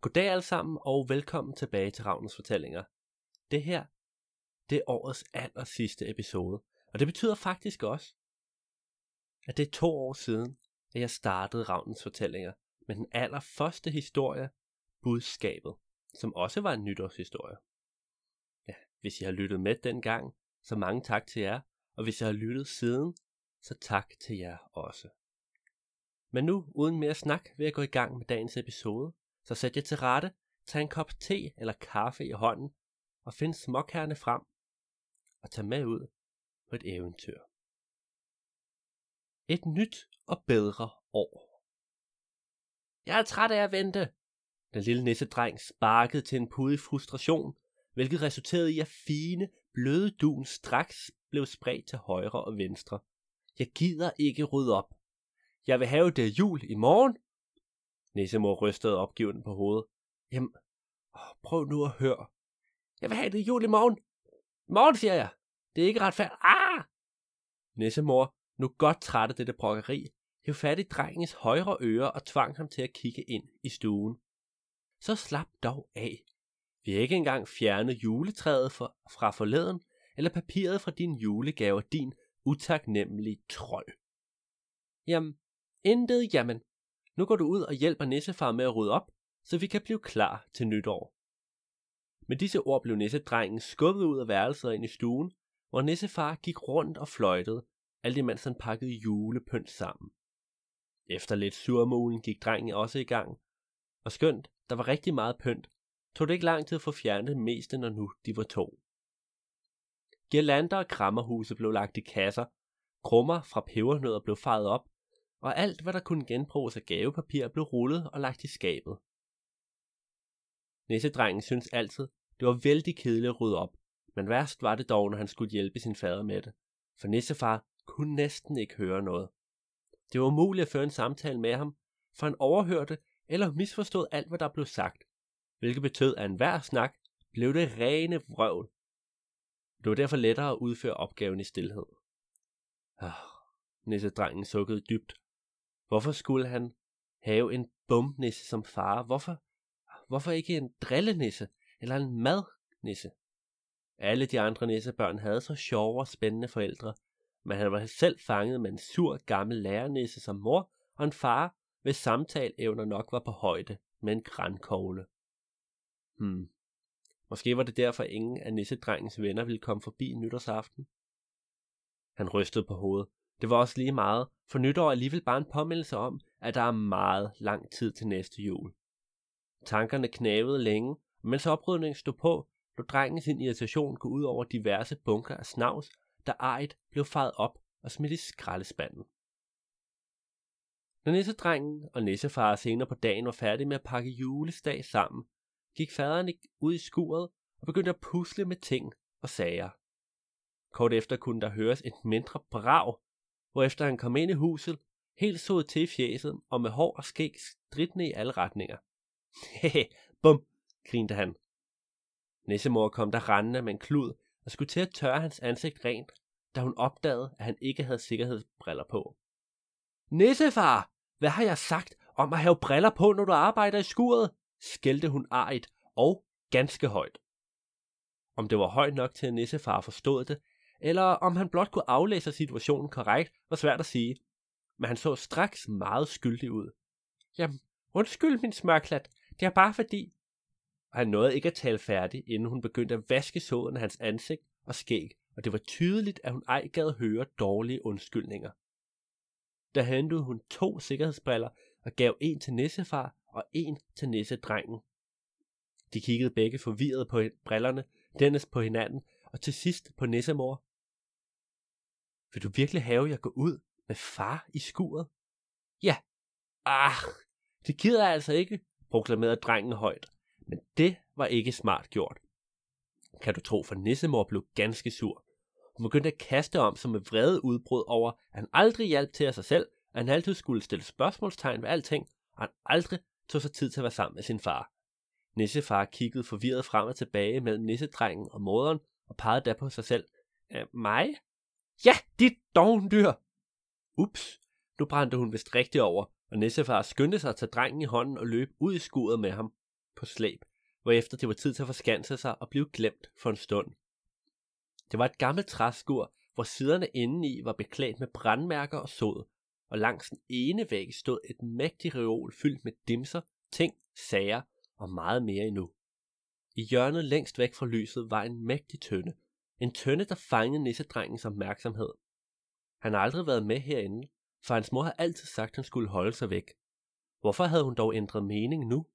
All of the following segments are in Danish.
Goddag alle sammen, og velkommen tilbage til Ravnens Fortællinger. Det her, det er årets aller sidste episode, og det betyder faktisk også, at det er to år siden, at jeg startede Ravnens Fortællinger med den allerførste historie, Budskabet, som også var en nytårshistorie. Ja, hvis I har lyttet med dengang, så mange tak til jer, og hvis jeg har lyttet siden, så tak til jer også. Men nu, uden mere snak, vil jeg gå i gang med dagens episode, så sæt jer til rette, tag en kop te eller kaffe i hånden, og find småkærne frem, og tag med ud på et eventyr. Et nyt og bedre år. Jeg er træt af at vente. Den lille nissedreng sparkede til en pude i frustration, hvilket resulterede i, at fine, bløde dun straks blev spredt til højre og venstre. Jeg gider ikke rydde op. Jeg vil have det jul i morgen. Nissemor rystede opgivende på hovedet. Jamen, prøv nu at høre. Jeg vil have det jul i morgen. I morgen, siger jeg. Det er ikke retfærdigt. Ah! Nissemor, nu godt træt af dette brokkeri, hæv fat i drengens højre øre og tvang ham til at kigge ind i stuen. Så slap dog af. Vi har ikke engang fjernet juletræet for, fra forleden, eller papiret fra din julegave, din utaknemmelige trold. Jamen, intet jamen. Nu går du ud og hjælper nissefar med at rydde op, så vi kan blive klar til nytår. Med disse ord blev nissedrengen skubbet ud af værelset og ind i stuen, hvor nissefar gik rundt og fløjtede, alt imens han pakkede julepynt sammen. Efter lidt surmulen gik drengen også i gang, og skønt der var rigtig meget pynt, tog det ikke lang tid at få fjernet det meste, når nu de var to. Girlander og krammerhuse blev lagt i kasser, krummer fra pebernødder blev faret op, og alt hvad der kunne genbruges af gavepapir blev rullet og lagt i skabet. Nissedrengen syntes altid, det var vældig kedeligt at rydde op, men værst var det dog, når han skulle hjælpe sin fader med det, for nissefar kunne næsten ikke høre noget. Det var umuligt at føre en samtale med ham, for han overhørte eller misforstod alt, hvad der blev sagt, hvilket betød, at enhver snak blev det rene vrøvl. Det var derfor lettere at udføre opgaven i stillhed. Ah, nissedrengen sukkede dybt. Hvorfor skulle han have en bumnisse som far? Hvorfor, hvorfor ikke en drillenisse eller en madnisse? Alle de andre nissebørn havde så sjove og spændende forældre, men han var selv fanget med en sur gammel lærernisse som mor og en far, hvis samtaleevner nok var på højde med en grænkogle. Hmm. Måske var det derfor ingen af nissedrengens venner ville komme forbi nytårsaften. Han rystede på hovedet. Det var også lige meget, for nytår er alligevel bare en påmindelse om, at der er meget lang tid til næste jul. Tankerne knævede længe, og mens oprydningen stod på, lå drengen sin irritation gå ud over diverse bunker af snavs, der ejet blev faret op og smidt i skraldespanden. Når nissedrengen og nissefar senere på dagen var færdige med at pakke julesdag sammen, gik faderen ud i skuret og begyndte at pusle med ting og sager. Kort efter kunne der høres et mindre brag, hvorefter han kom ind i huset, helt så til i fjeset og med hår og skæg stridende i alle retninger. Hehe, bum, grinte han. Nissemor kom der rendende med en klud og skulle til at tørre hans ansigt rent, da hun opdagede, at han ikke havde sikkerhedsbriller på. Nissefar, hvad har jeg sagt om at have briller på, når du arbejder i skuret? skældte hun arigt og ganske højt. Om det var højt nok til, at Nissefar forstod det, eller om han blot kunne aflæse situationen korrekt, var svært at sige. Men han så straks meget skyldig ud. Jamen, undskyld min smørklat, det er bare fordi... Og han nåede ikke at tale færdig, inden hun begyndte at vaske såden af hans ansigt og skæg, og det var tydeligt, at hun ej gad høre dårlige undskyldninger. Der hentede hun to sikkerhedsbriller og gav en til nissefar og en til nissedrengen. De kiggede begge forvirret på brillerne, dernæst på hinanden, og til sidst på nissemor. Vil du virkelig have, at jeg går ud med far i skuret? Ja. Ah, det gider jeg altså ikke, proklamerede drengen højt. Men det var ikke smart gjort. Kan du tro, for nissemor blev ganske sur. Hun begyndte at kaste om som med vrede udbrud over, at han aldrig hjalp til af sig selv, at han altid skulle stille spørgsmålstegn ved alting, og han aldrig tog sig tid til at være sammen med sin far. Nissefar kiggede forvirret frem og tilbage mellem nissedrengen og moderen, og pegede da på sig selv. Øh, mig? Ja, dit dogndyr! Ups, nu brændte hun vist rigtigt over, og Nissefar skyndte sig at tage drengen i hånden og løb ud i skuret med ham. på slæb, hvorefter det var tid til at forskanse sig og blive glemt for en stund. Det var et gammelt træskur, hvor siderne indeni var beklædt med brandmærker og sod, og langs den ene væg stod et mægtigt reol fyldt med dimser, ting, sager og meget mere endnu. I hjørnet længst væk fra lyset var en mægtig tønde. En tønde, der fangede nissedrengens opmærksomhed. Han har aldrig været med herinde, for hans mor har altid sagt, at han skulle holde sig væk. Hvorfor havde hun dog ændret mening nu?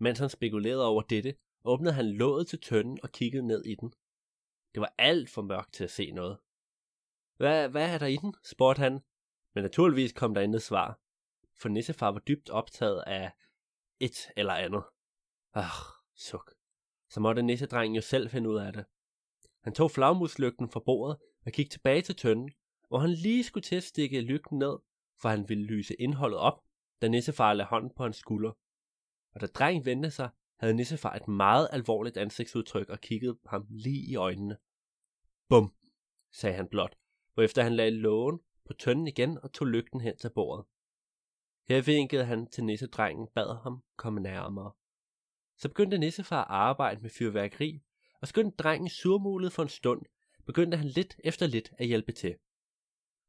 Mens han spekulerede over dette, åbnede han låget til tønden og kiggede ned i den. Det var alt for mørkt til at se noget. Hvad, hvad er der i den? spurgte han, men naturligvis kom der intet svar, for nissefar var dybt optaget af et eller andet. Ah, suk. Så måtte nissedrengen jo selv finde ud af det. Han tog flagmuslygten fra bordet og gik tilbage til tønden, hvor han lige skulle til at stikke lygten ned, for han ville lyse indholdet op, da nissefar lagde hånden på hans skulder. Og da drengen vendte sig, havde nissefar et meget alvorligt ansigtsudtryk og kiggede ham lige i øjnene. Bum, sagde han blot, hvorefter han lagde lågen på tønden igen og tog lygten hen til bordet. Her vinkede han til nissedrengen bad ham komme nærmere. Så begyndte nissefar at arbejde med fyrværkeri, og skønt drengen surmulede for en stund, begyndte han lidt efter lidt at hjælpe til.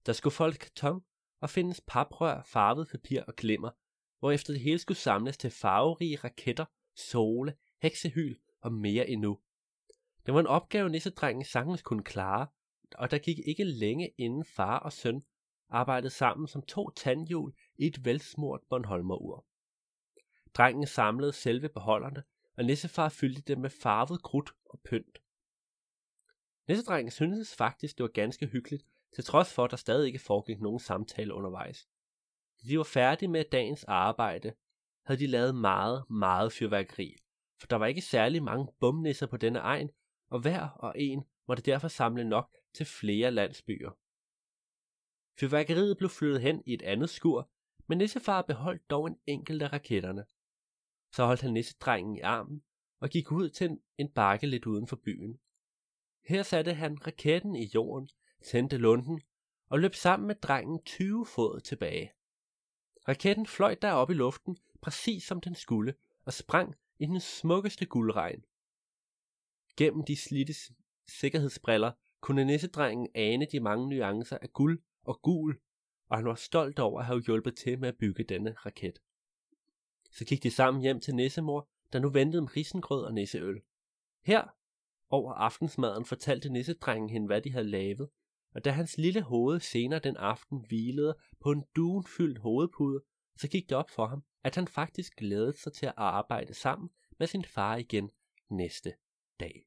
Der skulle folk karton og findes paprør, farvet papir og glimmer, hvorefter det hele skulle samles til farverige raketter, sole, heksehyl og mere endnu. Det var en opgave, nissedrengen sagtens kunne klare, og der gik ikke længe inden far og søn arbejdede sammen som to tandhjul i et velsmurt Bornholmerur. Drengen samlede selve beholderne, og nissefar fyldte dem med farvet krudt og pynt. Nissedrengen syntes faktisk, det var ganske hyggeligt, til trods for, at der stadig ikke foregik nogen samtale undervejs. Da de var færdige med dagens arbejde, havde de lavet meget, meget fyrværkeri, for der var ikke særlig mange bumnisser på denne egen, og hver og en måtte derfor samle nok til flere landsbyer. Fyrværkeriet blev flyttet hen i et andet skur, men nissefar beholdt dog en enkelt af raketterne. Så holdt han nissedrengen i armen og gik ud til en, bakke lidt uden for byen. Her satte han raketten i jorden, tændte lunden og løb sammen med drengen 20 fod tilbage. Raketten fløj derop i luften, præcis som den skulle, og sprang i den smukkeste guldregn. Gennem de slidte sikkerhedsbriller kunne nissedrengen ane de mange nuancer af guld og gul, og han var stolt over at have hjulpet til med at bygge denne raket. Så gik de sammen hjem til nissemor, der nu ventede med risengrød og nisseøl. Her, over aftensmaden, fortalte nissedrengen hende, hvad de havde lavet, og da hans lille hoved senere den aften hvilede på en dunfyldt hovedpude, så gik det op for ham, at han faktisk glædede sig til at arbejde sammen med sin far igen næste dag.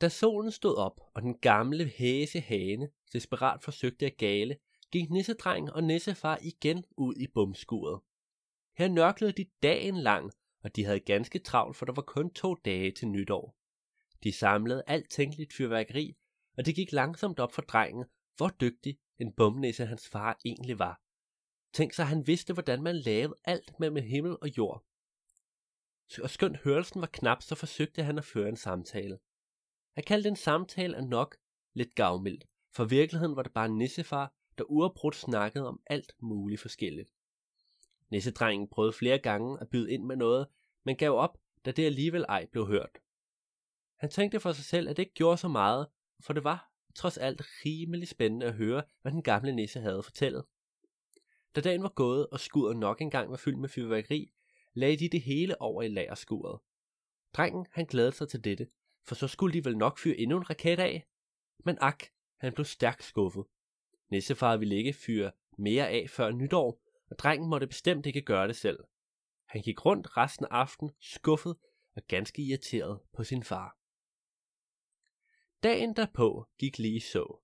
Da solen stod op, og den gamle hæse hane desperat forsøgte at gale, gik nissedrengen og nissefar igen ud i bumskuret. Her nørklede de dagen lang, og de havde ganske travlt, for der var kun to dage til nytår. De samlede alt tænkeligt fyrværkeri, og det gik langsomt op for drengen, hvor dygtig en bumnisse hans far egentlig var. Tænk sig, han vidste, hvordan man lavede alt mellem himmel og jord. Og skønt hørelsen var knap, så forsøgte han at føre en samtale. Han kaldte en samtale er nok lidt gavmildt, for virkeligheden var det bare en nissefar, der uafbrudt snakkede om alt muligt forskelligt. Nissedrengen prøvede flere gange at byde ind med noget, men gav op, da det alligevel ej blev hørt. Han tænkte for sig selv, at det ikke gjorde så meget, for det var trods alt rimelig spændende at høre, hvad den gamle nisse havde fortalt. Da dagen var gået, og skuret nok engang var fyldt med fyrværkeri, lagde de det hele over i lagerskuret. Drengen han glædede sig til dette, for så skulle de vel nok fyre endnu en raket af. Men ak, han blev stærkt skuffet. Nissefar ville ikke fyre mere af før nytår, og drengen måtte bestemt ikke gøre det selv. Han gik rundt resten af aftenen, skuffet og ganske irriteret på sin far. Dagen derpå gik lige så.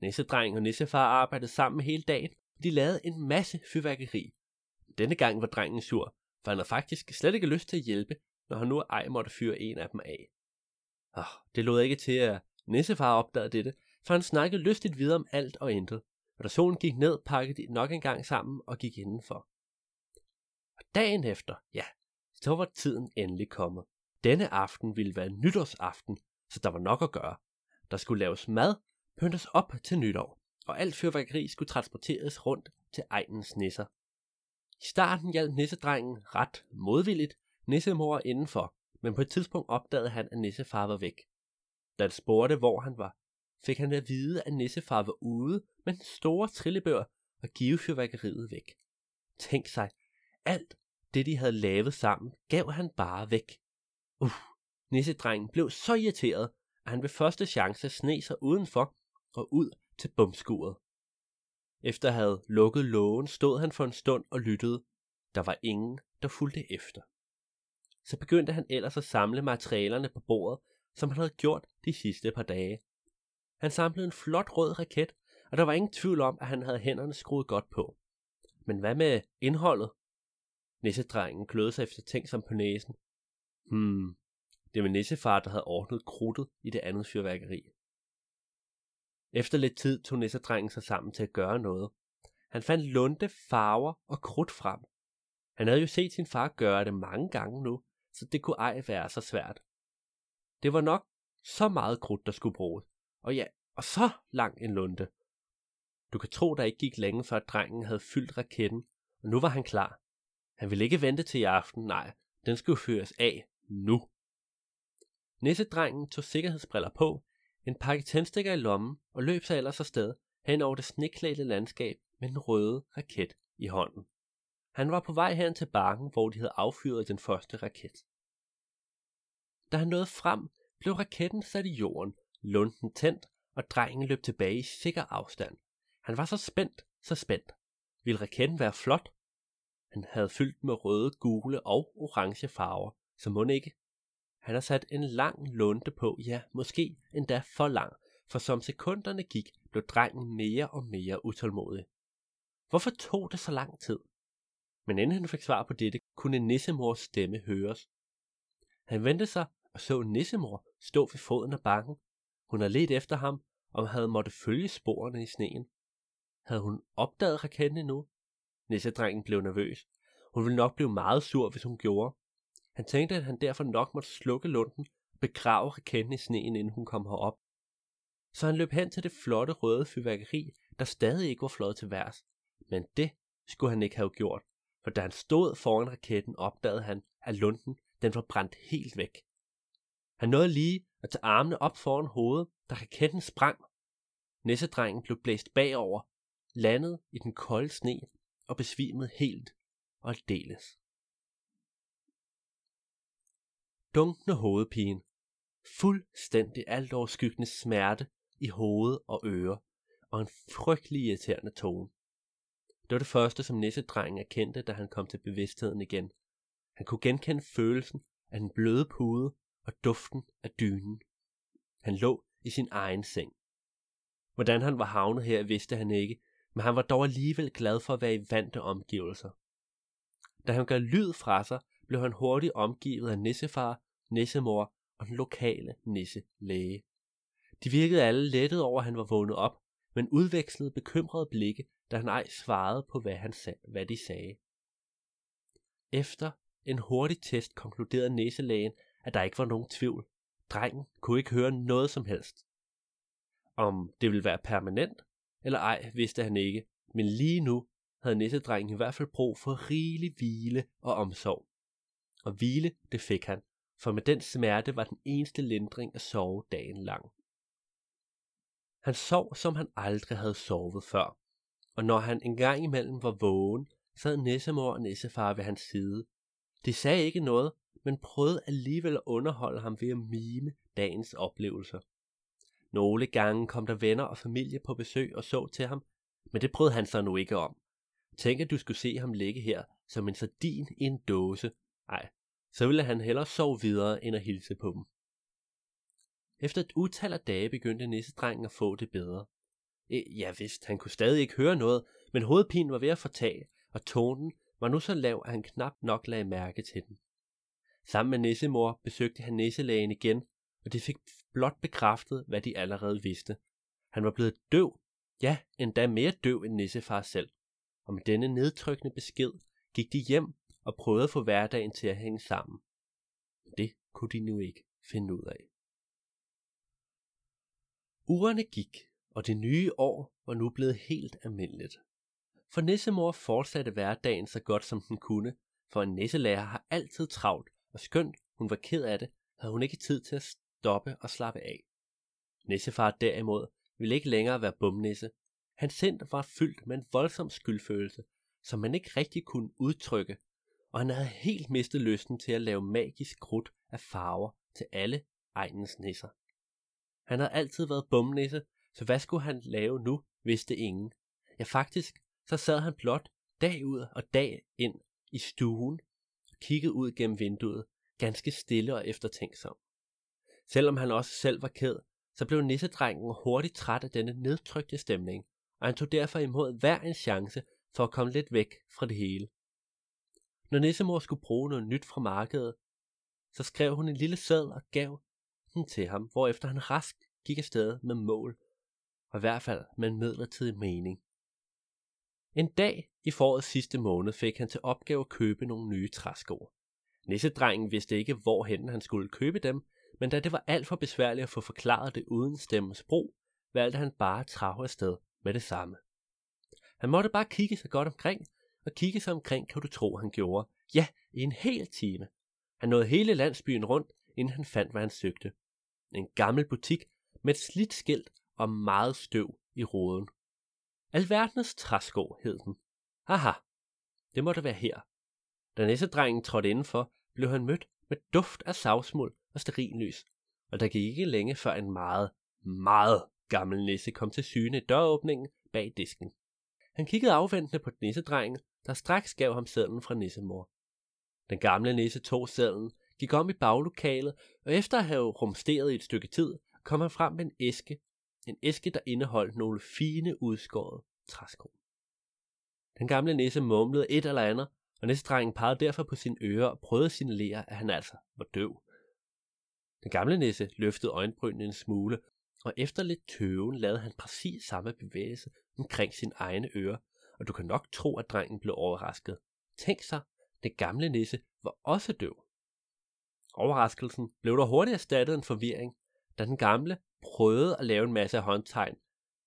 Nissedreng og nissefar arbejdede sammen hele dagen, og de lavede en masse fyrværkeri. Denne gang var drengen sur, for han havde faktisk slet ikke lyst til at hjælpe, når han nu ej måtte fyre en af dem af. Oh, det lod ikke til, at nissefar opdagede dette, for han snakkede lystigt videre om alt og intet. Og da solen gik ned, pakkede de nok en gang sammen og gik indenfor. Og dagen efter, ja, så var tiden endelig kommet. Denne aften ville være nytårsaften, så der var nok at gøre. Der skulle laves mad, pyntes op til nytår, og alt fyrværkeri skulle transporteres rundt til egnens nisser. I starten hjalp nissedrengen ret modvilligt nissemor indenfor, men på et tidspunkt opdagede han, at nissefar var væk. Da han spurgte, hvor han var, fik han at vide, at nissefar var ude med den store trillebør og give fyrværkeriet væk. Tænk sig, alt det de havde lavet sammen, gav han bare væk. Uh, nissedrengen blev så irriteret, at han ved første chance sne sig udenfor og ud til bumskuret. Efter at have lukket lågen, stod han for en stund og lyttede. Der var ingen, der fulgte efter. Så begyndte han ellers at samle materialerne på bordet, som han havde gjort de sidste par dage. Han samlede en flot rød raket, og der var ingen tvivl om, at han havde hænderne skruet godt på. Men hvad med indholdet? Nissedrengen kløede sig efter ting som på næsen. Hmm, det var nissefar, der havde ordnet krudtet i det andet fyrværkeri. Efter lidt tid tog nissedrengen sig sammen til at gøre noget. Han fandt lunde, farver og krudt frem. Han havde jo set sin far gøre det mange gange nu, så det kunne ej være så svært. Det var nok så meget krudt, der skulle bruges. Og ja, og så lang en lunde. Du kan tro, der ikke gik længe før drengen havde fyldt raketten, og nu var han klar. Han ville ikke vente til i aften, nej, den skulle føres af nu. Nissedrengen tog sikkerhedsbriller på, en pakke tændstikker i lommen og løb sig ellers afsted hen over det sneklædte landskab med den røde raket i hånden. Han var på vej hen til bakken, hvor de havde affyret den første raket. Da han nåede frem, blev raketten sat i jorden, lunden tændt, og drengen løb tilbage i sikker afstand. Han var så spændt, så spændt. Ville raketten være flot? Han havde fyldt med røde, gule og orange farver, så må ikke. Han har sat en lang lunde på, ja, måske endda for lang, for som sekunderne gik, blev drengen mere og mere utålmodig. Hvorfor tog det så lang tid? Men inden han fik svar på dette, kunne nissemors stemme høres. Han vendte sig og så nissemor stå ved foden af bakken. Hun havde let efter ham, og havde måtte følge sporene i sneen. Havde hun opdaget raketten endnu? Nissedrengen blev nervøs. Hun ville nok blive meget sur, hvis hun gjorde. Han tænkte, at han derfor nok måtte slukke lunden og begrave raketten i sneen, inden hun kom herop. Så han løb hen til det flotte røde fyrværkeri, der stadig ikke var flot til værs. Men det skulle han ikke have gjort, for da han stod foran raketten, opdagede han, at lunden den var brændt helt væk. Han nåede lige at tage armene op foran hovedet, da raketten sprang. Næssedrengen blev blæst bagover, landede i den kolde sne og besvimede helt og aldeles. Dunkende hovedpigen, Fuldstændig alt overskyggende smerte i hoved og ører, og en frygtelig irriterende tone. Det var det første, som nissedrengen erkendte, da han kom til bevidstheden igen. Han kunne genkende følelsen af den bløde pude og duften af dynen. Han lå i sin egen seng. Hvordan han var havnet her, vidste han ikke, men han var dog alligevel glad for at være i vante omgivelser. Da han gav lyd fra sig, blev han hurtigt omgivet af nissefar, nissemor og den lokale nisselæge. De virkede alle lettet over, at han var vågnet op, men udvekslede bekymrede blikke, da han ej svarede på, hvad, han sag, hvad de sagde. Efter en hurtig test konkluderede næselægen, at der ikke var nogen tvivl. Drengen kunne ikke høre noget som helst. Om det ville være permanent, eller ej, vidste han ikke, men lige nu havde nissedrengen i hvert fald brug for rigelig hvile og omsorg. Og hvile, det fik han, for med den smerte var den eneste lindring at sove dagen lang. Han sov, som han aldrig havde sovet før, og når han engang imellem var vågen, sad nissemor og nissefar ved hans side. De sagde ikke noget, men prøvede alligevel at underholde ham ved at mime dagens oplevelser. Nogle gange kom der venner og familie på besøg og så til ham, men det brød han sig nu ikke om. Tænk, at du skulle se ham ligge her som en sardin i en dåse. Ej, så ville han hellere sove videre end at hilse på dem. Efter et utal af dage begyndte nissedrengen at få det bedre. E, ja vist, han kunne stadig ikke høre noget, men hovedpinen var ved at fortage, og tonen var nu så lav, at han knap nok lagde mærke til den. Sammen med nissemor besøgte han nisselægen igen, og de fik blot bekræftet, hvad de allerede vidste. Han var blevet døv, ja, endda mere døv end nissefar selv. Og med denne nedtrykkende besked gik de hjem og prøvede at få hverdagen til at hænge sammen. Det kunne de nu ikke finde ud af. Ugerne gik, og det nye år var nu blevet helt almindeligt. For nissemor fortsatte hverdagen så godt som den kunne, for en nisselærer har altid travlt, og skønt hun var ked af det, havde hun ikke tid til at stoppe og slappe af. Nissefar derimod ville ikke længere være bumnisse. Hans sind var fyldt med en voldsom skyldfølelse, som man ikke rigtig kunne udtrykke, og han havde helt mistet lysten til at lave magisk krudt af farver til alle egnens nisser. Han havde altid været bumnisse, så hvad skulle han lave nu, vidste ingen. Ja, faktisk, så sad han blot dag ud og dag ind i stuen kiggede ud gennem vinduet, ganske stille og eftertænksom. Selvom han også selv var ked, så blev nissedrengen hurtigt træt af denne nedtrykte stemning, og han tog derfor imod hver en chance for at komme lidt væk fra det hele. Når nissemor skulle bruge noget nyt fra markedet, så skrev hun en lille sæd og gav den til ham, hvorefter han rask gik afsted med mål, og i hvert fald med en midlertidig mening. En dag i forårets sidste måned fik han til opgave at købe nogle nye træsko. Nissedrengen vidste ikke, hvorhen han skulle købe dem, men da det var alt for besværligt at få forklaret det uden stemmens brug, valgte han bare at trage afsted med det samme. Han måtte bare kigge sig godt omkring, og kigge sig omkring kan du tro, han gjorde. Ja, i en hel time. Han nåede hele landsbyen rundt, inden han fandt, hvad han søgte. En gammel butik med et slidt skilt og meget støv i roden. Alverdens træsko hed den. Haha, det måtte være her. Da næsedrengen trådte indenfor, blev han mødt med duft af savsmuld og sterinlys, og der gik ikke længe før en meget, meget gammel nisse kom til syne i døråbningen bag disken. Han kiggede afventende på nissedrengen, der straks gav ham sædlen fra nissemor. Den gamle nisse tog sædlen, gik om i baglokalet, og efter at have rumsteret i et stykke tid, kom han frem med en æske. En æske, der indeholdt nogle fine udskårede træsko. Den gamle nisse mumlede et eller andet, og nissedrengen pegede derfor på sine ører og prøvede at signalere, at han altså var døv. Den gamle nisse løftede øjenbrynene en smule, og efter lidt tøven lavede han præcis samme bevægelse omkring sine egne ører, og du kan nok tro, at drengen blev overrasket. Tænk sig, den gamle nisse var også døv. Overraskelsen blev der hurtigt erstattet en forvirring, da den gamle prøvede at lave en masse håndtegn,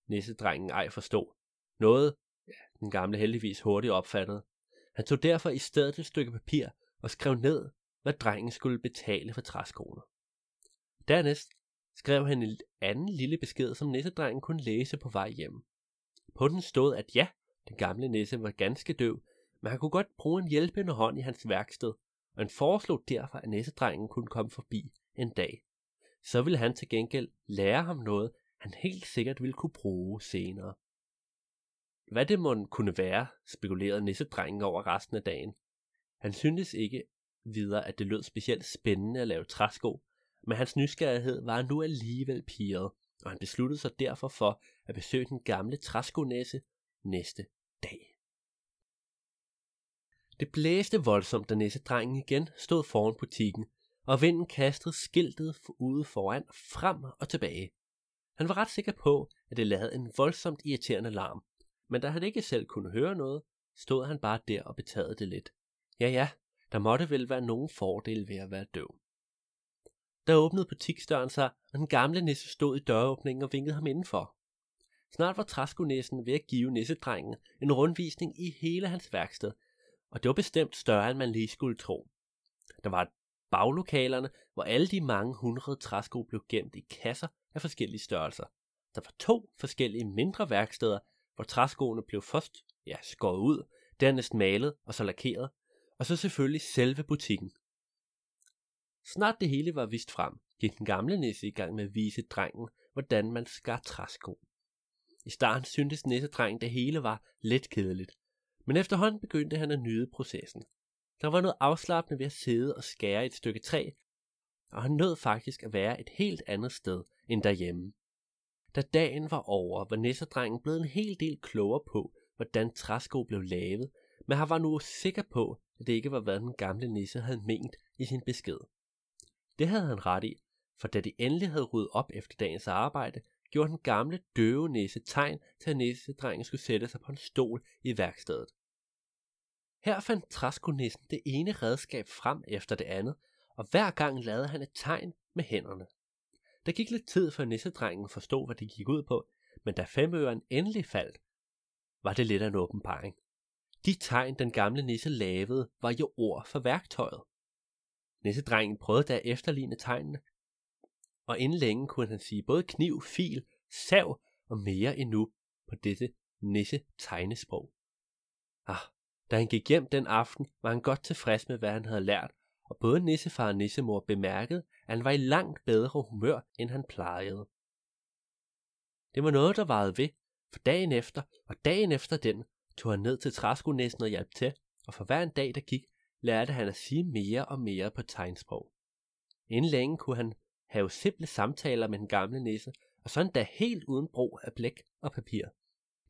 nissedrengen ej forstod. Noget, den gamle heldigvis hurtigt opfattede. Han tog derfor i stedet et stykke papir og skrev ned, hvad drengen skulle betale for træskoene. Dernæst skrev han en anden lille besked, som nissedrengen kunne læse på vej hjem. På den stod, at ja, den gamle nisse var ganske døv, men han kunne godt bruge en hjælpende hånd i hans værksted, og han foreslog derfor, at nissedrengen kunne komme forbi en dag. Så ville han til gengæld lære ham noget, han helt sikkert ville kunne bruge senere. Hvad det måtte kunne være, spekulerede nissedrengen over resten af dagen. Han syntes ikke videre, at det lød specielt spændende at lave træsko, men hans nysgerrighed var nu alligevel piret, og han besluttede sig derfor for at besøge den gamle træskonæse næste dag. Det blæste voldsomt, da næsedrengen igen stod foran butikken, og vinden kastede skiltet ude foran frem og tilbage. Han var ret sikker på, at det lavede en voldsomt irriterende larm, men da han ikke selv kunne høre noget, stod han bare der og betagede det lidt. Ja ja, der måtte vel være nogen fordel ved at være døv. Der åbnede butiksdøren sig, og den gamle nisse stod i døråbningen og vinkede ham indenfor. Snart var træskonæsen ved at give nissedrengen en rundvisning i hele hans værksted, og det var bestemt større, end man lige skulle tro. Der var baglokalerne, hvor alle de mange hundrede træsko blev gemt i kasser af forskellige størrelser. Der var to forskellige mindre værksteder, hvor træskoene blev først ja, skåret ud, dernæst malet og så lakeret, og så selvfølgelig selve butikken. Snart det hele var vist frem, gik den gamle nisse i gang med at vise drengen, hvordan man skar træsko. I starten syntes nissedrengen det hele var lidt kedeligt, men efterhånden begyndte han at nyde processen. Der var noget afslappende ved at sidde og skære et stykke træ, og han nød faktisk at være et helt andet sted end derhjemme. Da dagen var over, var nissedrengen blevet en hel del klogere på, hvordan træsko blev lavet, men han var nu sikker på, at det ikke var hvad den gamle nisse havde ment i sin besked. Det havde han ret i, for da de endelig havde ryddet op efter dagens arbejde, gjorde den gamle døve nisse tegn til at nissedrengen skulle sætte sig på en stol i værkstedet. Her fandt træskonissen det ene redskab frem efter det andet, og hver gang lavede han et tegn med hænderne. Der gik lidt tid, før nissedrengen forstod, hvad det gik ud på, men da femøren endelig faldt, var det lidt af en åbenbaring. De tegn, den gamle nisse lavede, var jo ord for værktøjet. Nissedrengen prøvede da at efterligne tegnene, og inden længe kunne han sige både kniv, fil, sav og mere endnu på dette nisse tegnesprog. Ah, da han gik hjem den aften, var han godt tilfreds med, hvad han havde lært, og både nissefar og nissemor bemærkede, at han var i langt bedre humør, end han plejede. Det var noget, der varede ved, for dagen efter og dagen efter den tog han ned til træskonæsten og hjalp til, og for hver en dag, der gik, lærte han at sige mere og mere på tegnsprog. Inden længe kunne han have simple samtaler med den gamle nisse, og sådan da helt uden brug af blæk og papir.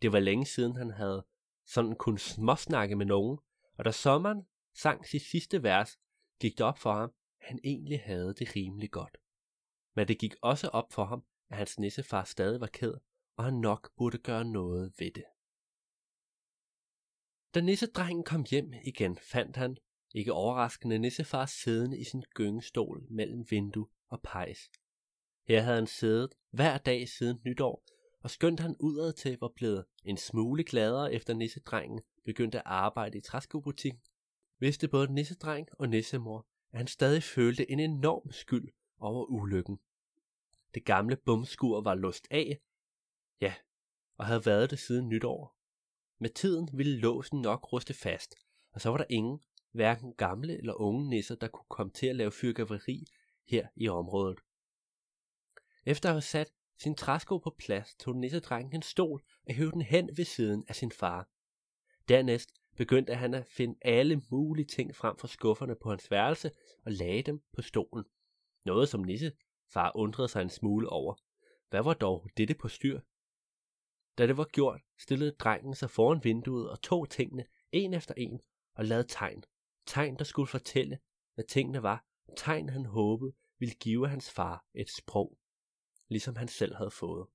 Det var længe siden, han havde sådan kun småsnakke med nogen, og da sommeren sang sit sidste vers, gik det op for ham, at han egentlig havde det rimelig godt. Men det gik også op for ham, at hans nissefar stadig var ked, og han nok burde gøre noget ved det. Da nissedrengen kom hjem igen, fandt han, ikke overraskende, nissefar siddende i sin gyngestol mellem vindue og pejs. Her havde han siddet hver dag siden nytår, og skønt han udad til var blevet en smule gladere efter nissedrengen begyndte at arbejde i træskobutikken, vidste både nissedreng og nissemor, at han stadig følte en enorm skyld over ulykken. Det gamle bumskur var låst af, ja, og havde været det siden nytår. Med tiden ville låsen nok ruste fast, og så var der ingen, hverken gamle eller unge nisser, der kunne komme til at lave fyrkaveri her i området. Efter at have sat sin træsko på plads, tog nissedrengen en stol og hævde den hen ved siden af sin far. Dernæst begyndte han at finde alle mulige ting frem fra skufferne på hans værelse og lagde dem på stolen. Noget som Nisse far undrede sig en smule over. Hvad var dog dette på styr? Da det var gjort, stillede drengen sig foran vinduet og tog tingene en efter en og lavede tegn. Tegn, der skulle fortælle, hvad tingene var. Tegn, han håbede ville give hans far et sprog, ligesom han selv havde fået.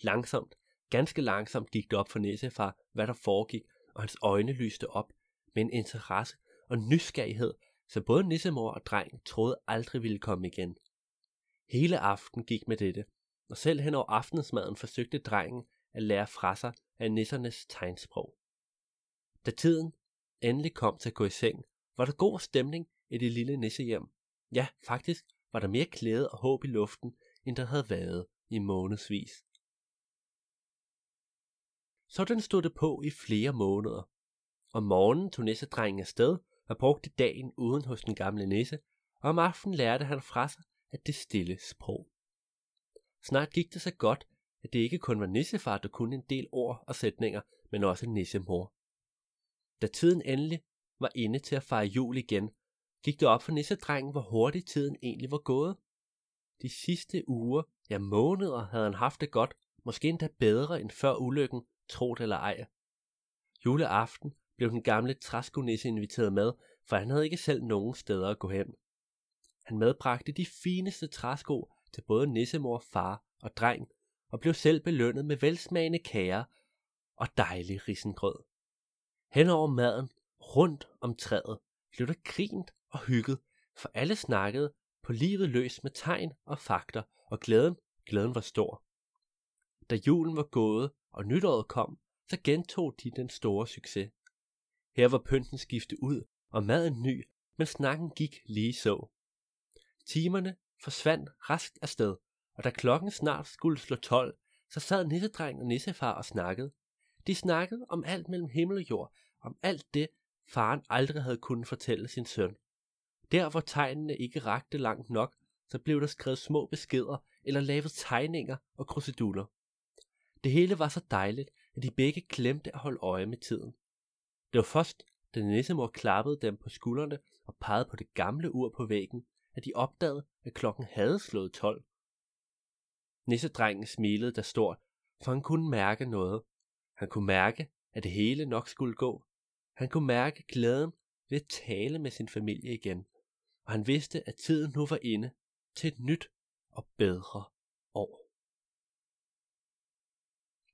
Langsomt, ganske langsomt gik det op for Nissefar, hvad der foregik, og hans øjne lyste op med en interesse og nysgerrighed, så både nissemor og dreng troede aldrig ville komme igen. Hele aften gik med dette, og selv hen over aftensmaden forsøgte drengen at lære fra sig af nissernes tegnsprog. Da tiden endelig kom til at gå i seng, var der god stemning i det lille nissehjem. Ja, faktisk var der mere glæde og håb i luften, end der havde været i månedsvis. Sådan stod det på i flere måneder. Om morgenen tog nissedrengen afsted og brugte dagen uden hos den gamle nisse, og om aftenen lærte han fra sig at det stille sprog. Snart gik det så godt, at det ikke kun var nissefar, der kunne en del ord og sætninger, men også nissemor. Da tiden endelig var inde til at fejre jul igen, gik det op for nissedrengen, hvor hurtigt tiden egentlig var gået. De sidste uger, ja måneder, havde han haft det godt, måske endda bedre end før ulykken, tro det eller ej. Juleaften blev den gamle træskonisse inviteret med, for han havde ikke selv nogen steder at gå hen. Han medbragte de fineste træsko til både nissemor, far og dreng, og blev selv belønnet med velsmagende kager og dejlig risengrød. Henover maden, rundt om træet, blev der grint og hygget, for alle snakkede på livet løs med tegn og fakter, og glæden, glæden var stor. Da julen var gået, og nytåret kom, så gentog de den store succes. Her var pynten skiftet ud, og maden ny, men snakken gik lige så. Timerne forsvandt raskt afsted, og da klokken snart skulle slå 12, så sad nissedreng og nissefar og snakkede. De snakkede om alt mellem himmel og jord, om alt det, faren aldrig havde kunnet fortælle sin søn. Der hvor tegnene ikke rakte langt nok, så blev der skrevet små beskeder eller lavet tegninger og kruseduller. Det hele var så dejligt, at de begge glemte at holde øje med tiden. Det var først, da nissemor klappede dem på skuldrene og pegede på det gamle ur på væggen, at de opdagede, at klokken havde slået 12. Nissedrengen smilede da stort, for han kunne mærke noget. Han kunne mærke, at det hele nok skulle gå. Han kunne mærke glæden ved at tale med sin familie igen, og han vidste, at tiden nu var inde til et nyt og bedre år.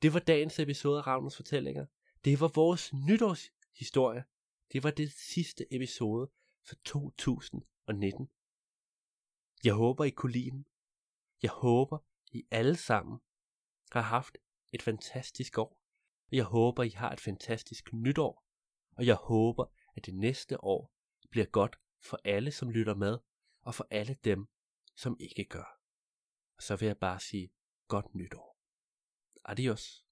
Det var dagens episode af Ravnens Fortællinger. Det var vores nytårshistorie. Det var det sidste episode for 2019. Jeg håber, I kunne lide den. Jeg håber, I alle sammen har haft et fantastisk år. jeg håber, I har et fantastisk nytår, og jeg håber, at det næste år bliver godt for alle, som lytter med, og for alle dem, som ikke gør. Og så vil jeg bare sige godt nytår. Adios.